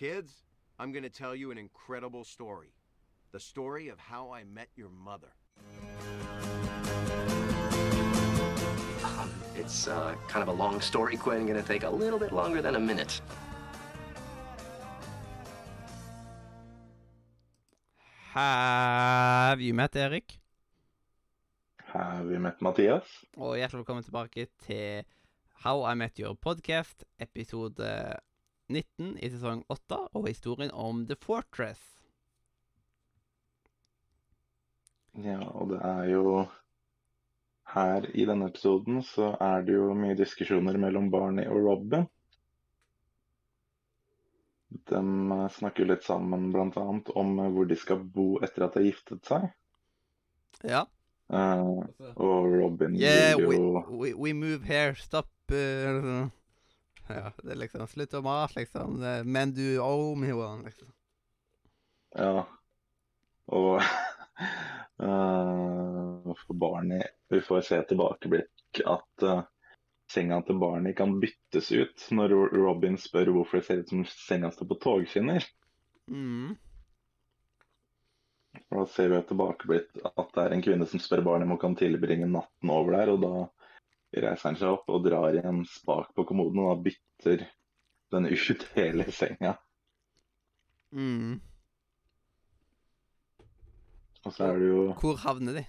Kids, I'm going to tell you an incredible story. The story of how I met your mother. Um, it's uh, kind of a long story, Quinn. Gonna take a little bit longer than a minute. Have you met Erik? Har vi møtt Mathias? Og hjertelig velkommen tilbake til How I Met Your Podcast, episode 19 i sesong 8, og historien om The Fortress. Ja, og det er jo Her i denne episoden så er det jo mye diskusjoner mellom Barney og Robin. De eh, snakker jo litt sammen bl.a. om eh, hvor de skal bo etter at de har giftet seg. Ja. Uh, og Robin Yeah, vil we, jo we, we move here, stop uh, Ja, det er liksom Slutt å mase, liksom. Men du owe me one, liksom. Ja. Og uh, for Barney Vi får se tilbakeblikk at uh, senga til Barney kan byttes ut når Robin spør hvorfor det ser ut som senga står på togskinner. Mm. Og Da ser vi tilbakeblikk at det er en kvinne som spør Barney om hun kan tilbringe natten over der. og Da reiser han seg opp og drar i en spak på kommoden, og da bytter den ut hele senga. Mm. Og så er det jo Hvor havner de?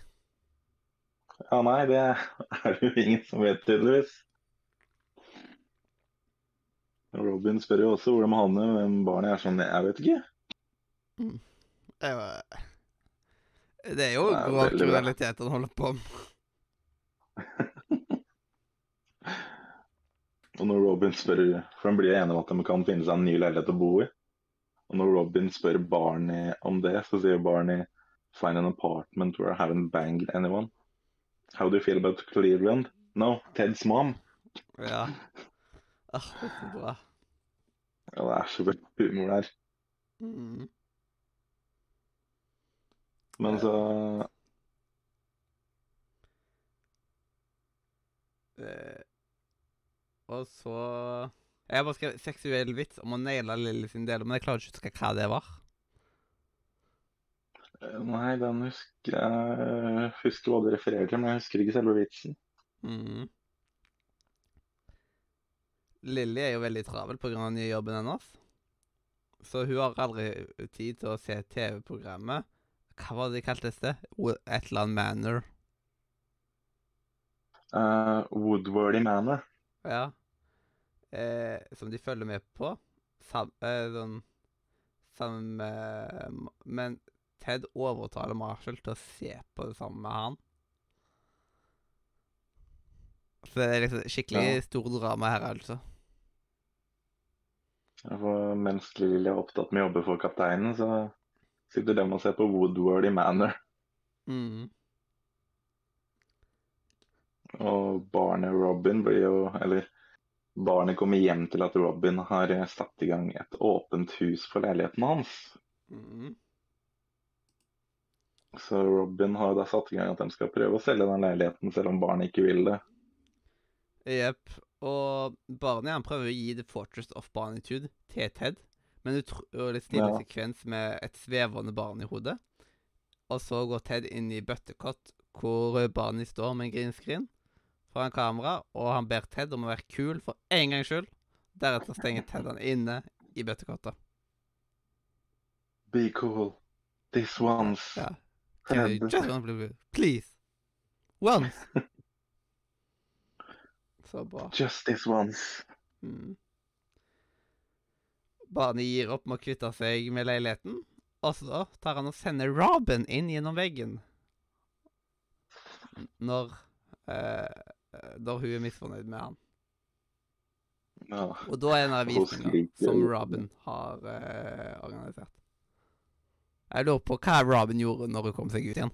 Ja, nei, det er det jo ingen som vet, tydeligvis. Robin spør jo også hvor de havner, hvem barnet er sånn Jeg vet ikke. Det er jo, det er jo grov kriminalitet han holder på med. Og når Robin spør For de blir enige om at de kan finne seg en ny leilighet å bo i. Og når Robin spør Barney om det, så sier Barney Find an apartment where I haven't banged anyone. How do you feel about Cleveland? No, Ted's mom. Ja. Ah, det så bra. Ja, det er så mye humor der. Mm. Men så Eh, og så Jeg har bare skrevet seksuell vits om å naile Lilly sin del, men jeg klarer ikke å huske hva det var. eh, Nei, den husker jeg husker hva du refererer til, men jeg husker ikke selve vitsen. Mm. Lilly er jo veldig travel pga. den nye jobben hennes. Så hun har aldri tid til å se TV-programmet. Hva var det de kalte det? Et eller annet Manor. Uh, Woodwordy Manor. Ja. Eh, som de følger med på. Sam, eh, sånn Sammen med Men Ted overtaler Marshall til å se på det sammen med han. Så det er liksom skikkelig Ja. stor drama her, altså. For mens Lily er opptatt med å jobbe for kapteinen, så sitter de og ser på Woodwordy Manor. Mm. Og barnet Robin blir jo Eller Barney kommer hjem til at Robin har eh, satt i gang et åpent hus for leiligheten hans. Mm. Så Robin har da satt i gang at de skal prøve å selge den leiligheten, selv om Barney ikke vil det. Jepp. Og Barney han prøver å gi The Fortress of Barnitude til Ted, men utrolig stilig Ja. sekvens med et svevende barn i hodet. Og så går Ted inn i bøttekott hvor Barney står med en greenskrin foran kamera, og han ber Ted om å være kul for en gangs skyld. Deretter stenger Ted han inne i bøttekottet. Be cool. This once. Ja. Ted. just one? Please. Once. Så bra. Just this once. Mm. Barney gir opp med å kvitte seg med leiligheten, og så tar han og sender Robin inn gjennom veggen. Når eh, Når hun er misfornøyd med han. Ja. Og da er den der Hun visninga som. Robin har eh, organisert. Jeg lurer på hva Robin gjorde når hun kom seg ut igjen.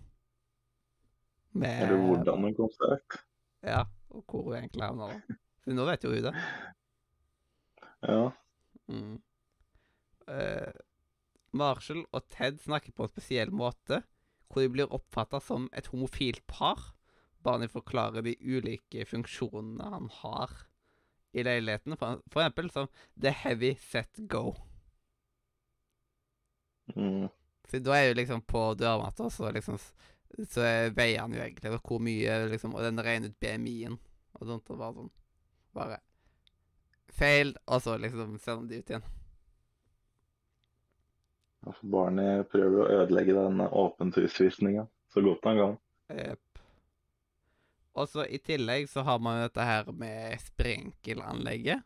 Med, Eller hvordan hun kom seg ut. Ja, og hvor hun egentlig havna da. For nå vet jo hun det. Ja. Mm. Eh, Marshall og Ted snakker på en spesiell måte, hvor de blir oppfatta som et homofilt par. Barney forklarer de ulike funksjonene han har i leiligheten, for, for eksempel som The Heavy Set Go. Mm. Så da er jo liksom på dørmatta, så liksom Så er- veier han jo egentlig og hvor mye, liksom, og den regner ut BMI-en og sånt, og bare sånn Bare feil, og så liksom ser de ut igjen. Barnet Barney prøver å ødelegge den åpent hus-visninga så godt han kan. Jepp. Og så i tillegg så har man jo dette her med sprenkelanlegget.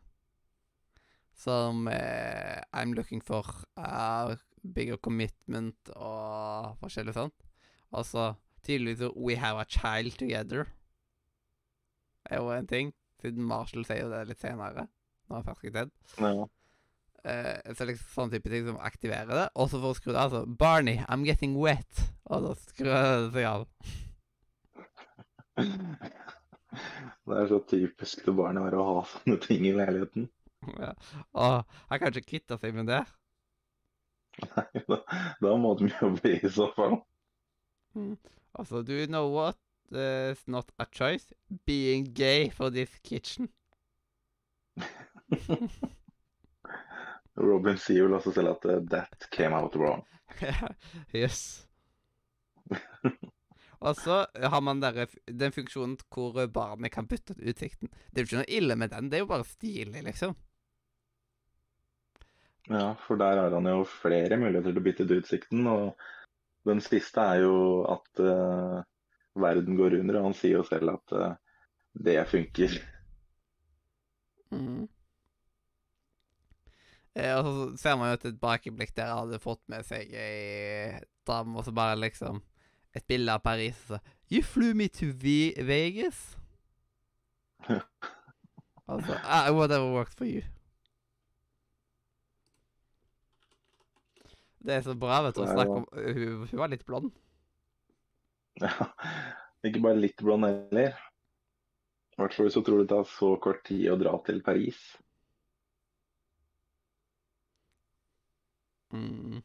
Som eh, I'm looking for uh, bigger commitment og forskjellig sånt. Og så tydeligvis We have a child together. Det er jo en ting. Siden Marshall sier jo det litt senere. Når han først er dead. Ja. Eh, så liksom sånn type ting som aktiverer det. Og så for å skru det av, så Barney, I'm getting wet. Og da skrur det seg av. Det er så typisk til bare å ha sånne ting i leiligheten. Ja. Og han kan ikke kvitte seg med det. Nei, da, da må de jobbe i så fall. Altså, do you know what? It's not a choice. Being gay for this kitchen. Robin sier vel også selv at uh, that came out wrong. yes. Og så har man der, den funksjonen hvor barnet kan bytte ut utsikten. Det er jo ikke noe ille med den, det er jo bare stilig, liksom. Ja, for der har han jo flere muligheter til å bytte ut utsikten. Og den siste er jo at uh, verden går under, og han sier jo selv at uh, det funker. Mm. Eh, og så ser man jo et tilbakeblikk der han hadde fått med seg ei dame, og så bare liksom et bilde av Paris, og så You flew me to v Vegas? altså ah, Whatever worked for you. Det er så bra, vet du, å snakke om Hun, hun var litt blond. Ja, ikke bare litt blond heller. I hvert fall hvis du tror det tar så kort tid å dra til Paris. Mm.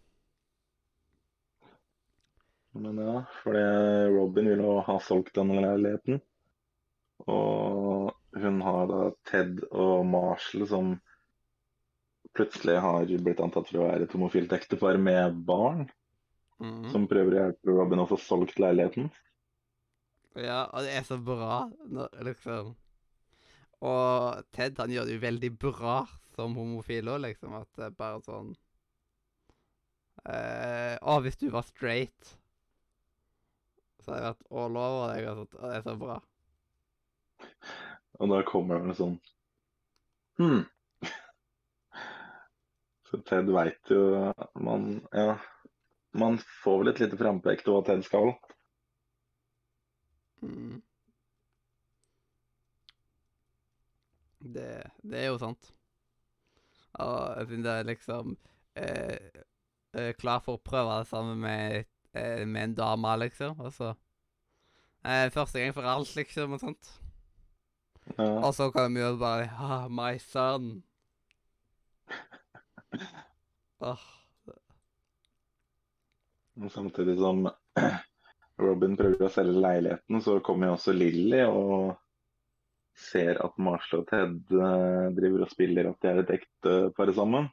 Men ja, fordi Robin vil jo ha solgt denne leiligheten. Og hun har da Ted og Marshall som plutselig har blitt antatt for å være et homofilt ektepar med barn, Mm. som prøver å hjelpe Robin å få solgt leiligheten. Ja, og det er så bra, liksom. Og Ted han gjør det jo veldig bra som homofil òg, liksom. At det er bare sånn eh, Å, hvis du var straight, så har jeg vært all over deg. Og, sånt, og det er så bra. Og da kommer det sånn Hm. Så Ted veit jo Man ja. Man får vel et lite frampek til hva Ted skal. Mm. Det, det er jo sant. Og jeg synes det er liksom eh, eh, Klar for å prøve det samme med, eh, med en dame, liksom. Og så eh, Første gang for alt, liksom, og sånt. Ja. Og så kan vi jo bare ah, My son. oh. Samtidig som Robin prøver å selge leiligheten, så kommer jo også Lilly og ser at Marshall og Ted eh, driver og spiller at de er et ekte par sammen.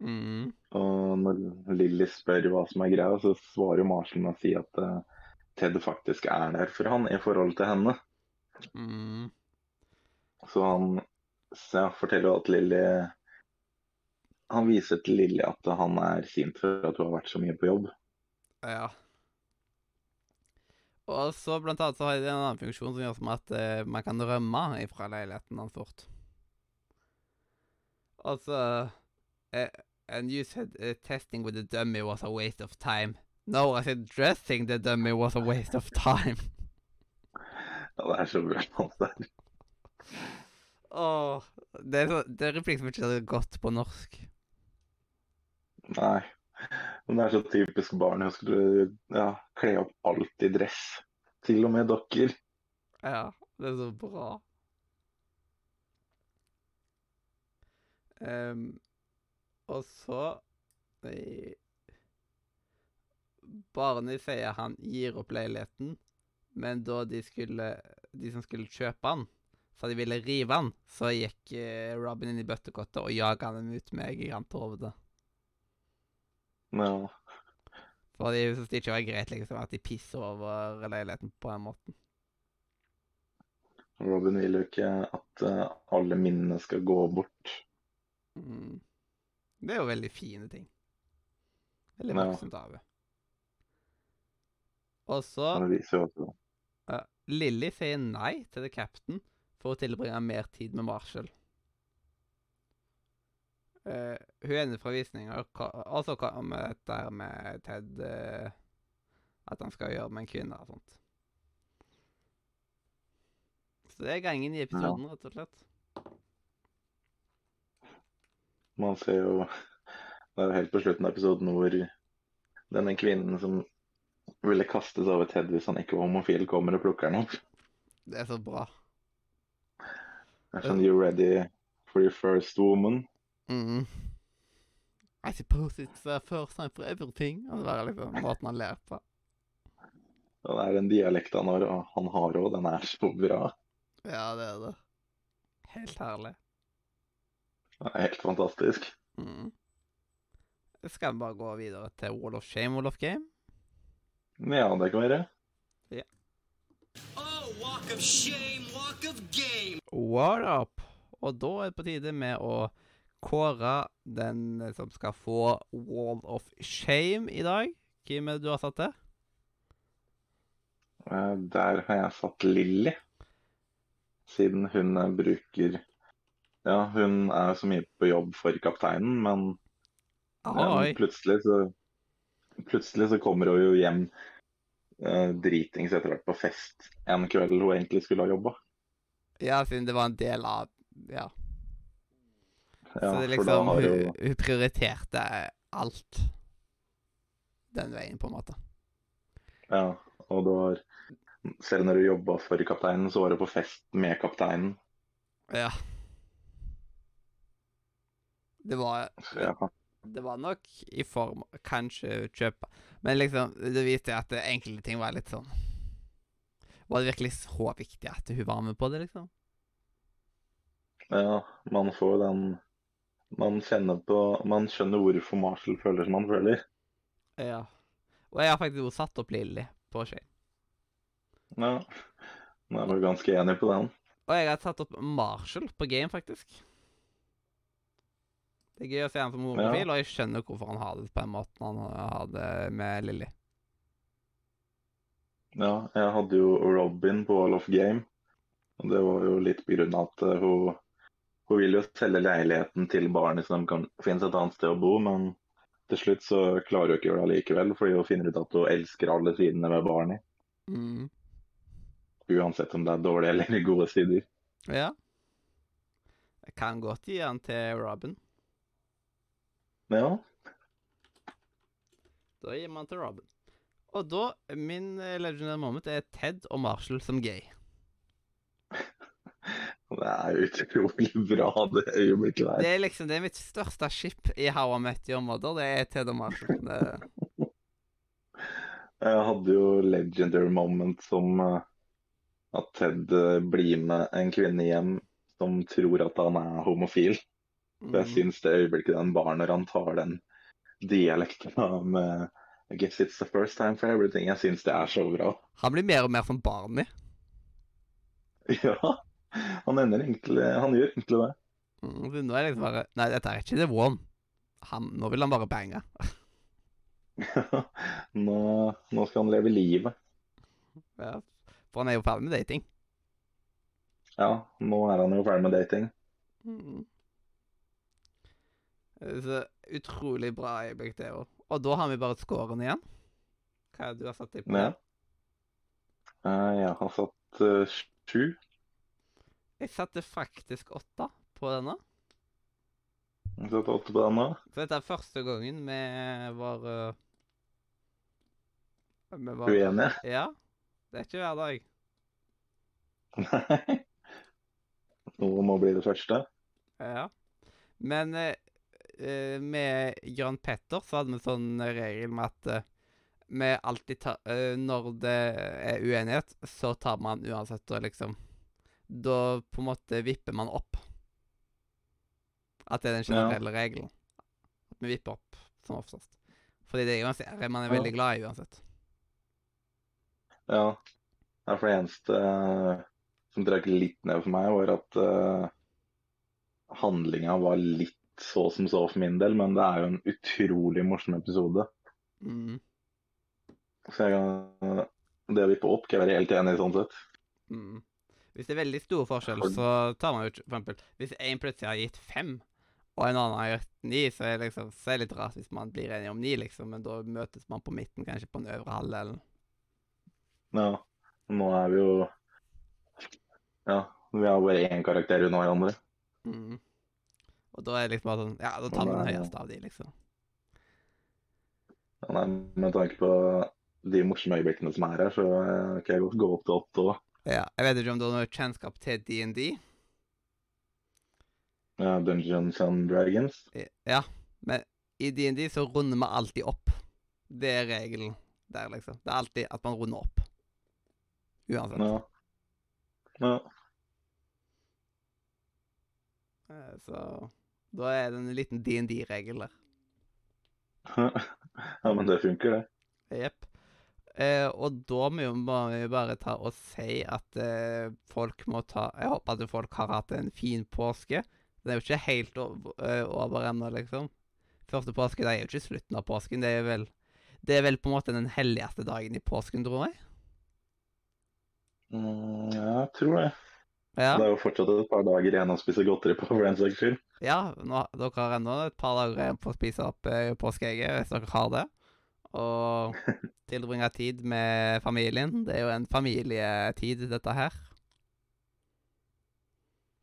mm, Og når Lilly spør hva som er greia, så svarer jo Marshall med å si at uh, Ted faktisk er der for han i forhold til henne. mm, Så han så forteller at Lilly Han viser til Lilly at han er sint for at hun har vært så mye på jobb. ja. Og så blant annet så har de en annen funksjon som gjør som at eh, man kan rømme fra leiligheten hans fort. Altså eh, And you said uh, testing with the dummy was a waste of time. No, I said dressing the dummy was a waste of time. Ja, det er så bra. det der. Åh, det er, så, det er replikk som ikke er gått på norsk. Nei. Men det er så typisk barn. Jeg skulle ja, kle opp alt i dress. Til og med dokker. Ja, det er så bra. Ehm, og så Barney sier han gir opp leiligheten, men da de skulle De som skulle kjøpe han, så de ville rive han, så gikk eh, Robin inn i bøttekottet og jaga han ut med giganthovedet. Ja. For de syntes det ikke var greit liksom, at de pisser over leiligheten på den måten. Robin vil jo ikke at eh, alle minnene skal gå bort. Mm. Det er jo veldig fine ting. Veldig Ja. voksent av henne. Og så Lilly sier nei til The Captain for å tilbringe mer tid med Marshall. Uh, hun er inne fra visninger, og så kommer dette med Ted uh, At han skal gjøre med en kvinne og sånt. Så det er gangen i episoden, rett og slett. Man ser jo Det er jo helt på slutten av episoden hvor denne kvinnen som ville kastes over Ted hvis han ikke var homofil, kommer og plukker den opp. Det er så bra. Det er sånn You ready for your first woman? Mm. I suppose it's the first time for everything. Og det er liksom måten han ler på. Og det er den dialekten han har, og han har òg. Den er så bra. Ja, det er det. Helt herlig. Det er helt fantastisk. Mm. Skal vi bare gå videre til Wall of Shame, Wall of Game? Ja, det kan være. Ja. Oh, walk of shame, walk of game. What up? Og da er det på tide med å kåre den som skal få Wall of Shame i dag. Hvem er det du har satt til? Eh, Der har jeg satt Lilly. Siden hun bruker Ja, hun er så mye på jobb for kapteinen, men ja, plutselig så Plutselig så kommer hun jo hjem eh, dritings etter hvert på fest en kveld hun egentlig skulle ha jobba. Ja, siden det var en del av Ja. Ja, Så det liksom hun, jo... hun prioriterte alt den veien, på en måte. Ja, og det var Selv når hun jobba for kapteinen, så var hun på fest med kapteinen. Ja. Det var ja, Det var nok i form Kanskje kjøpe Men liksom, det viste at enkelte ting var litt sånn Var det virkelig så viktig at hun var med på det, liksom? ja, man får den Man kjenner på Man skjønner hvorfor Marshall føler som han føler. Ja. Og jeg har faktisk også satt opp Lilly på Shane. Ja, jeg var ganske enig på den. Og jeg har satt opp Marshall på game, faktisk. Det er gøy å se han som homofil, og jeg skjønner hvorfor han har det på den måten han har det med Lilly. Ja, jeg hadde jo Robin på Wall of Game. Og det var jo litt på grunn av at eh, hun, hun vil jo selge leiligheten til barnet så de kan finne et annet sted å bo, men til slutt så klarer hun ikke å gjøre det likevel, fordi hun finner ut at hun elsker alle sidene ved barnet. Mm. Uansett om det er dårlige eller gode sider. Ja. Jeg kan godt gi den til Robin. Ja, Da gir man til Robin. Og da, min eh, legendary moment er Ted og Marshall som gay. det er utrolig bra det øyeblikket der. Det er liksom, det er mitt største skip i How I Met Your Mother. Det er Ted og Marshall. Det, Jeg hadde jo legendary moment som eh, at Ted eh, blir med en kvinne hjem som tror at han er homofil. Og jeg mm, syns det øyeblikket den bar når han tar den dialekten om med I guess it's the first time for everything. Jeg syns det er så bra. han blir mer og mer som Barney. Ja, han ender egentlig Han gjør egentlig det. Mm, nå er det liksom bare Nei, dette er ikke The One. Han, nå vil han bare bange. nå, nå skal han leve livet. Ja, for han er jo ferdig med dating. Ja, nå er han jo ferdig med dating. Mm. Så utrolig bra øyeblikk, det òg. Og da har vi bare scoren igjen. Hva er det du har satt deg på? Ja. Eh, Jeg har satt sju. Jeg satte faktisk åtte på denne. Jeg satte åtte på denne. Så dette er første gangen vi var uh, Vi var Uenige. Ja. Det er ikke hver dag. Nei. Noe må bli det første. Ja. Men eh, eh, med Jan Petter så hadde vi sånn regel med at eh, vi alltid tar eh, Når det er uenighet, så tar man uansett og liksom Da på en måte vipper man opp. At det er den generelle regelen. At vi vipper opp som oftest. Fordi det er jo en serie man er Ja. veldig glad i uansett. Ja. ja for det eneste eh, som trakk litt ned for meg, var at uh, handlinga var litt så som så for min del, men det er jo en utrolig morsom episode. Mm. Så jeg, det å vippe opp kan jeg være helt enig i sånn sett. Mm. Hvis det er veldig stor forskjell, så tar man jo for eksempel Hvis en plutselig har gitt fem, og en annen har gitt ni, så er det liksom, så er det litt rart hvis man blir enig om ni, liksom, men da møtes man på midten, kanskje på den øvre halvdelen. Ja. Nå er vi jo Ja, vi har bare én karakter unna hverandre. Mm. Og da er det liksom bare sånn Ja, da tar vi den høyeste av de, liksom. Ja, nei, med tanke på de morsomme øyeblikkene som er her, så eh, kan jeg godt gå opp til åtte òg. Ja, jeg vet ikke om du har noe kjennskap til DND? Ja, Dungeons and Dragons. Ja, men i DND så runder vi alltid opp. Det er regelen der, liksom. Det er alltid at man runder opp. Uansett. Ja. ja. Eh, Så da er det en liten DND-regel der. ja, men det funker, det. Jepp. Eh, og da må vi bare ta og si at eh, folk må ta Jeg håper at folk har hatt en fin påske. Det er jo ikke helt over, eh, over ennå, liksom. Første påske det er jo ikke slutten av påsken. Det er vel Det er vel på en måte den helligste dagen i påsken, tror jeg. Mm, ja, jeg tror det. Ja, Det er jo fortsatt et par dager igjen å spise godteri på, for den saks skyld. ja nå, dere har ennå et par dager igjen på å spise opp eh, påskeegget, hvis dere har det. Og tilbringe tid med familien. Det er jo en familietid, dette her.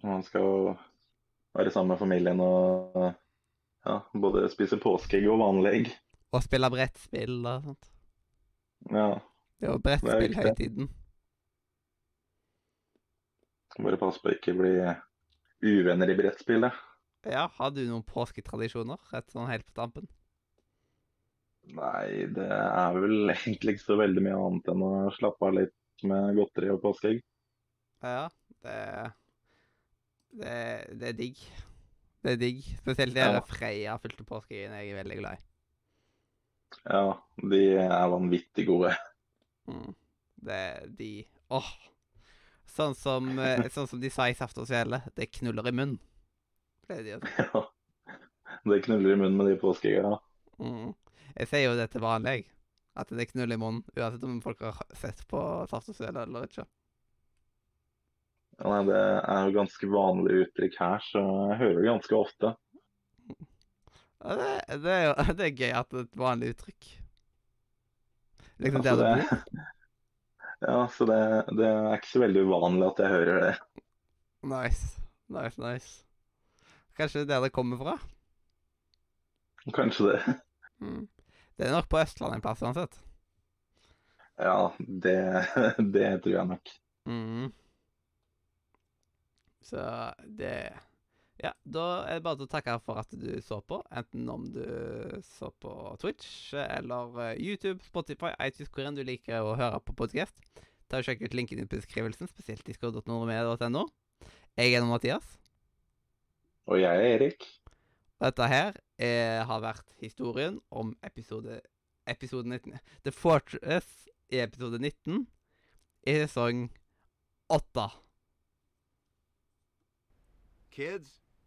Man skal jo være sammen med familien og ja, både spise påskeegg og vanlig egg. Og spille brettspill og sånt. Ja, Det er jo brettspillhøytiden. Skal bare passe på å ikke bli uvenner i brettspillet. Ja, har du noen påsketradisjoner? Rett sånn helt på tampen? Nei, det er vel egentlig ikke så veldig mye annet enn å slappe av litt med godteri og påskeegg. Ja, det Det, det er digg. Det er digg. Spesielt de Ja. Freia fylte påskeeggene jeg er veldig glad i. Ja, de er vanvittig gode. Mm. Det de Åh! Sånn som, eh, sånn som de sa i Saft og Svele. Det knuller i munnen. Er de, altså. Ja. Det knuller i munnen med de påskeegga. mm. Jeg sier jo det til vanlig. At det knuller i munnen. Uansett om folk har sett på Saft og Svele eller ikke. Ja, nei, det er jo ganske vanlig uttrykk her, så jeg hører det ganske ofte. Ja, det, det, er jo det er gøy at det er et vanlig uttrykk. Liksom der det-. Ja, så det, det er ikke så veldig uvanlig at jeg hører det. Nice. Nice, nice. Kanskje det er der det kommer fra? Kanskje det. Mm. Det er nok på Østlandet en plass uansett. Ja, det, det tror jeg nok. Mm. Så det Ja, da er det bare til å takke for at du så på. Enten om du så på Twitch eller eh, YouTube, Spotify, iTunes, hvor enn du liker å høre på podkast. Ta og Sjekk ut linken i beskrivelsen, spesielt discord.nordmed.no. Jeg er Mathias. Og jeg er Erik. Dette her er, har vært historien om episode, episode 19 The Fortress i episode 19 i sesong 8. Kids,